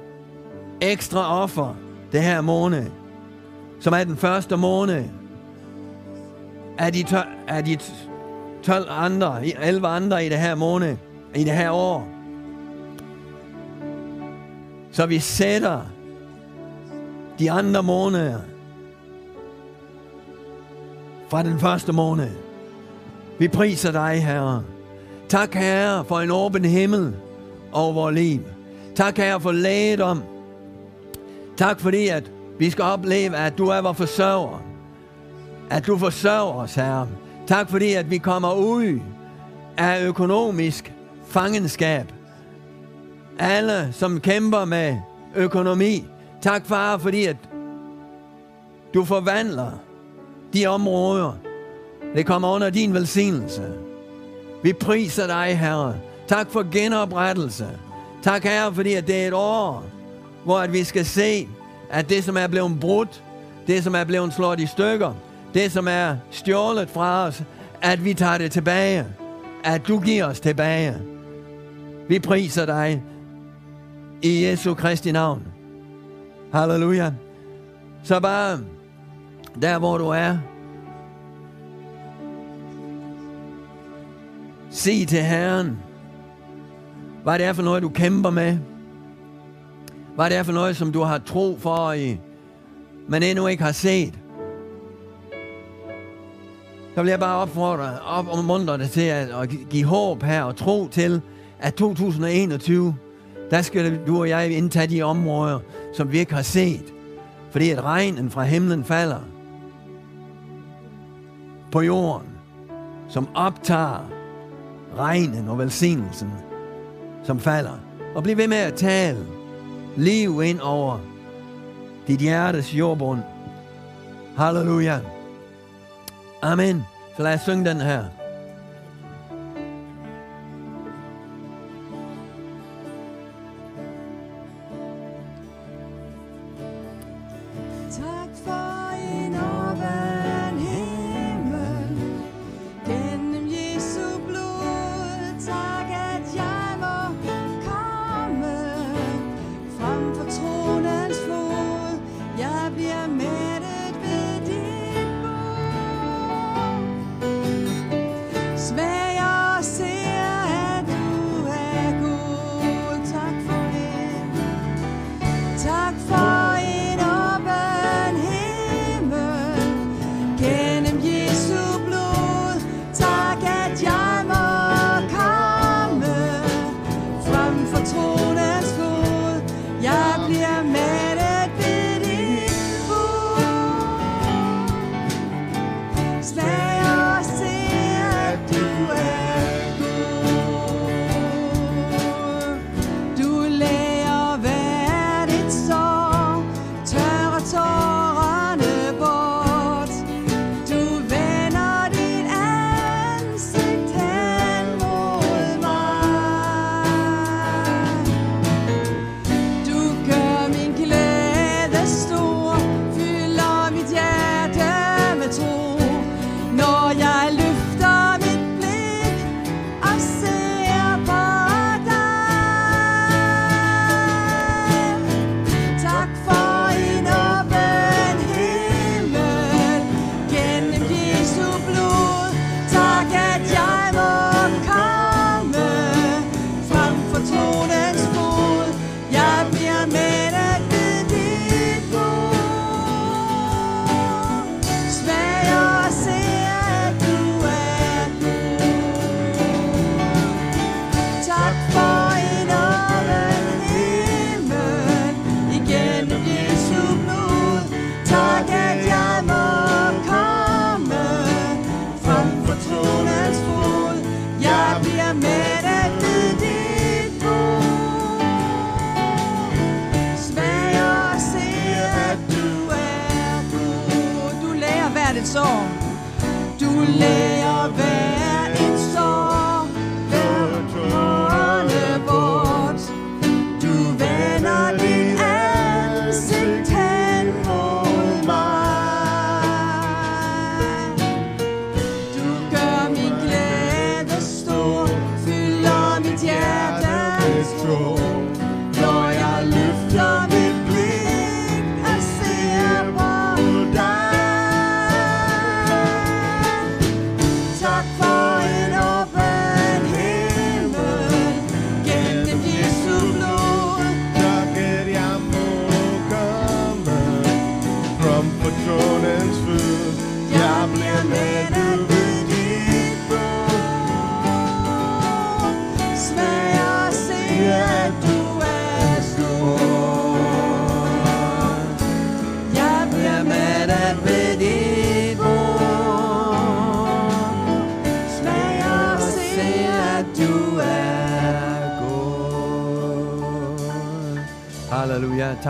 B: ekstra offer det her måned, som er den første måned af de, af de 12 andre, 11 andre i det her måned, i det her år. Så vi sætter de andre måneder fra den første måned. Vi priser dig, Herre. Tak, Herre, for en åben himmel over vores liv. Tak, Herre, for lægedom. Tak, fordi at vi skal opleve, at du er vores forsørger. At du forsørger os, Herre. Tak fordi, at vi kommer ud af økonomisk fangenskab.
C: alle, som kæmper med økonomi. Tak, far, fordi at du forvandler de områder. Det kommer under din velsignelse. Vi priser dig, Herre. Tak for genoprettelse. Tak, Herre, fordi at det er et år, hvor at vi skal se, at det, som er blevet brudt, det, som er blevet slået i stykker, det, som er stjålet fra os, at vi tager det tilbage. At du giver os tilbage. Vi priser dig i Jesu Kristi navn. Halleluja. Så bare der, hvor du er, sig til Herren, hvad det er for noget, du kæmper med. Hvad det er for noget, som du har tro for, i, men endnu ikke har set. Så vil jeg bare opfordre op og mundre dig til at, at give håb her og tro til, at 2021, der skal du og jeg indtage de områder, som vi ikke har set. Fordi at regnen fra himlen falder på jorden, som optager regnen og velsignelsen, som falder. Og bliv ved med at tale liv ind over dit hjertes jordbund. Halleluja. Amen. Så lad os synge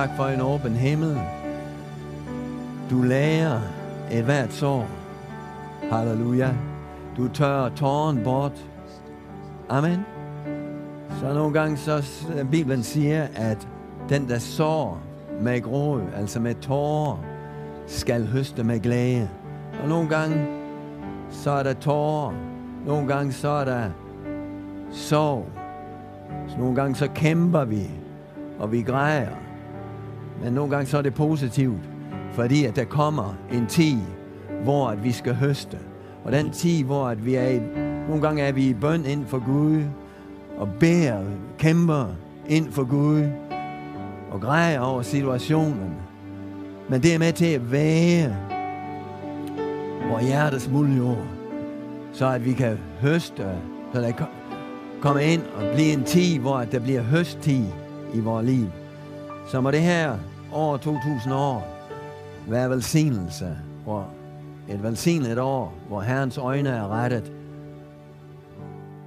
D: Tak for en åben himmel. Du lærer et hvert sår.
B: Halleluja. Du tør tåren bort. Amen. Så nogle gange så Bibelen siger, at den, der sår med gråd, altså med tårer, skal høste med glæde. Og nogle gange, så er der tårer. Nogle gange, så er der sorg. Så nogle gange, så kæmper vi, og vi græder. Men nogle gange, så er det positivt, fordi at der kommer en tid, hvor at vi skal høste. Og den tid, hvor at vi er i, nogle gange er vi i bøn ind for Gud, og bærer, kæmper ind for Gud, og græder over situationen. Men det er med til at være vores hjertes muljord, så at vi kan høste, så der kommer ind og blive en tid, hvor der bliver høsttid i vores liv. Så må det her år 2000 år være velsignelse, hvor et velsignet år, hvor Herrens øjne er rettet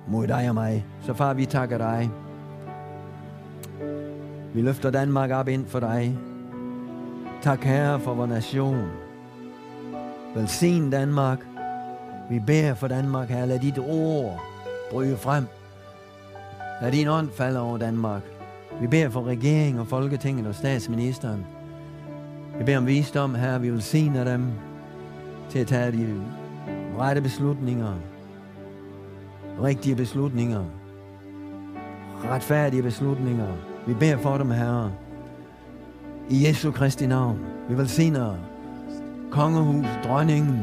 B: mod dig og mig. Så far, vi takker dig. Vi løfter Danmark op ind for dig. Tak, Herre, for vores nation. Velsign Danmark. Vi beder for Danmark, Herre. Lad dit ord bryde frem. Lad din ånd falde over Danmark. Vi beder for regeringen og Folketinget og statsministeren. Vi beder om visdom, her. Vi vil velsigner dem til at tage de rette beslutninger. Rigtige beslutninger. Retfærdige beslutninger. Vi beder for dem, Herre. I Jesu Kristi navn. Vi velsigner kongehus, dronningen.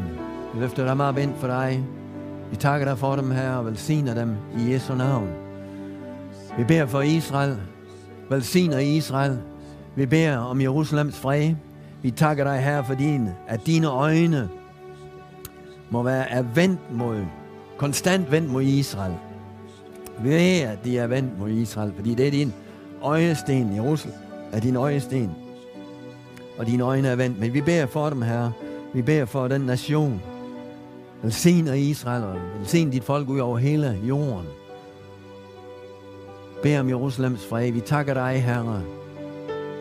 B: Vi løfter dem op ind for dig. Vi takker dig for dem, Herre, og velsigner dem i Jesu navn. Vi beder for Israel. Velsigner Israel. Vi beder om Jerusalems fred. Vi takker dig, Herre, for din, at dine øjne må være er vendt mod, konstant vendt mod Israel. Vi ved, at de er vendt mod Israel, fordi det er din øjesten. Jerusalem er din øjesten. Og dine øjne er vendt. Men vi beder for dem, Herre. Vi beder for den nation. Velsigner Israel og velsign dit folk ud over hele jorden. Bed om Jerusalems fred. Vi takker dig, Herre.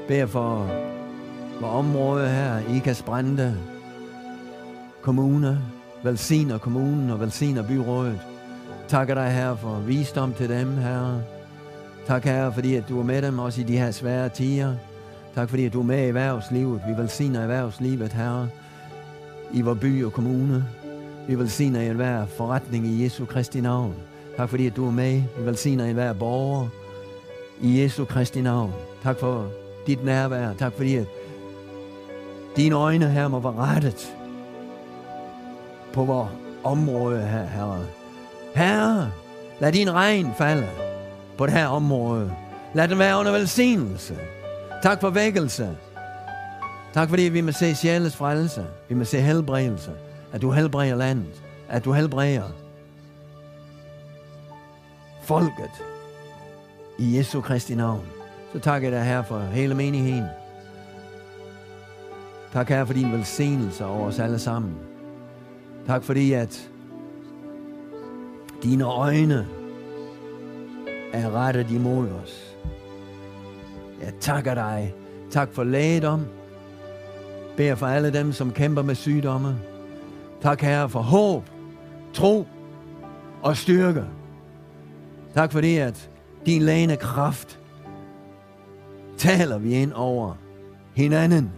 B: Bed for, for området her, Ikas Brande, kommune, velsigner kommunen og velsigner byrådet. Takker dig, Herre, for visdom til dem, Herre. Tak, Herre, fordi at du er med dem også i de her svære tider. Tak, fordi at du er med i erhvervslivet. Vi velsigner erhvervslivet, Herre, i vores by og kommune. Vi velsigner i enhver forretning i Jesu Kristi navn. Tak, fordi at du er med. Vi velsigner i enhver borger i Jesu Kristi navn. Tak for dit nærvær. Tak, fordi at dine øjne her må være rettet på vores område her, Herre. Herre, lad din regn falde på det her område. Lad den være under velsignelse. Tak for vækkelse. Tak fordi vi må se sjæles frelse. Vi må se helbredelse. At du helbreder landet. At du helbreder folket. I Jesu Kristi navn. Så takker jeg dig her for hele menigheden. Tak her for din velsignelse over os alle sammen. Tak fordi at dine øjne er rettet imod os. Jeg takker dig. Tak for lægedom. Bær for alle dem, som kæmper med sygdomme. Tak, Herre, for håb, tro og styrke. Tak fordi, at din lægende kraft taler vi ind over hinanden.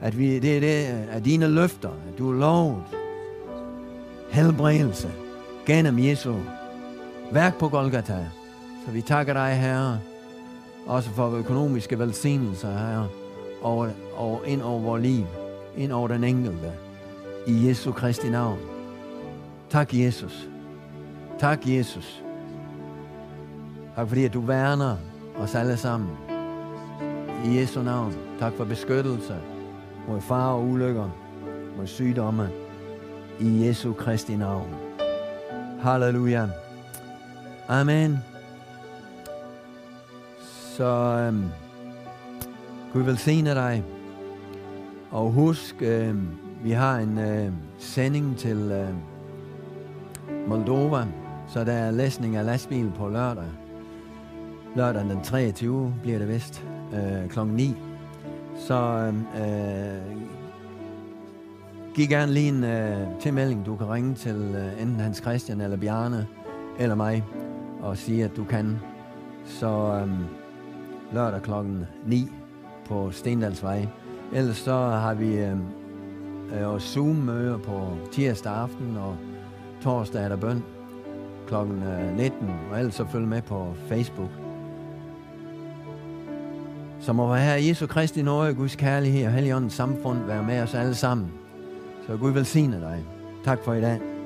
B: At vi, det er det, at dine løfter, at du er lovet helbredelse gennem Jesu værk på Golgata. Så vi takker dig, Herre, også for økonomiske velsignelser, Herre, og, og ind over vores liv, ind over den enkelte, i Jesu Kristi navn. Tak, Jesus. Tak, Jesus. Tak fordi, at du værner os alle sammen. I Jesu navn. Tak for beskyttelse mod far og ulykker, mod sygdomme. I Jesu Kristi navn. Halleluja. Amen. Så øhm, Gud velsigne dig. Og husk, øhm, vi har en øh, sending til øh, Moldova, så der er læsning af lastbil på lørdag. Lørdag den 23 bliver det vist. øh, klokken 9. Så øh, giv gerne lige en øh, tilmelding. Du kan ringe til øh, enten Hans Christian eller Bjarne eller mig og sige, at du kan. Så øh, lørdag klokken 9 på Stendalsvej. Ellers så har vi øh, øh, Zoom-møder på tirsdag aften, og torsdag er der bøn klokken øh, 19, og ellers så følg med på Facebook. Så må være Jesu Kristi nåde, Guds kærlighed og Helligåndens samfund være med os alle sammen. Så Gud velsigne dig. Tak for i dag.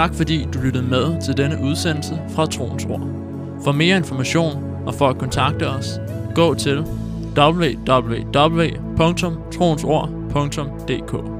A: Tak fordi du lyttede med til denne udsendelse fra Troens Ord. For mere information og for at kontakte os, gå til www.troensord.dk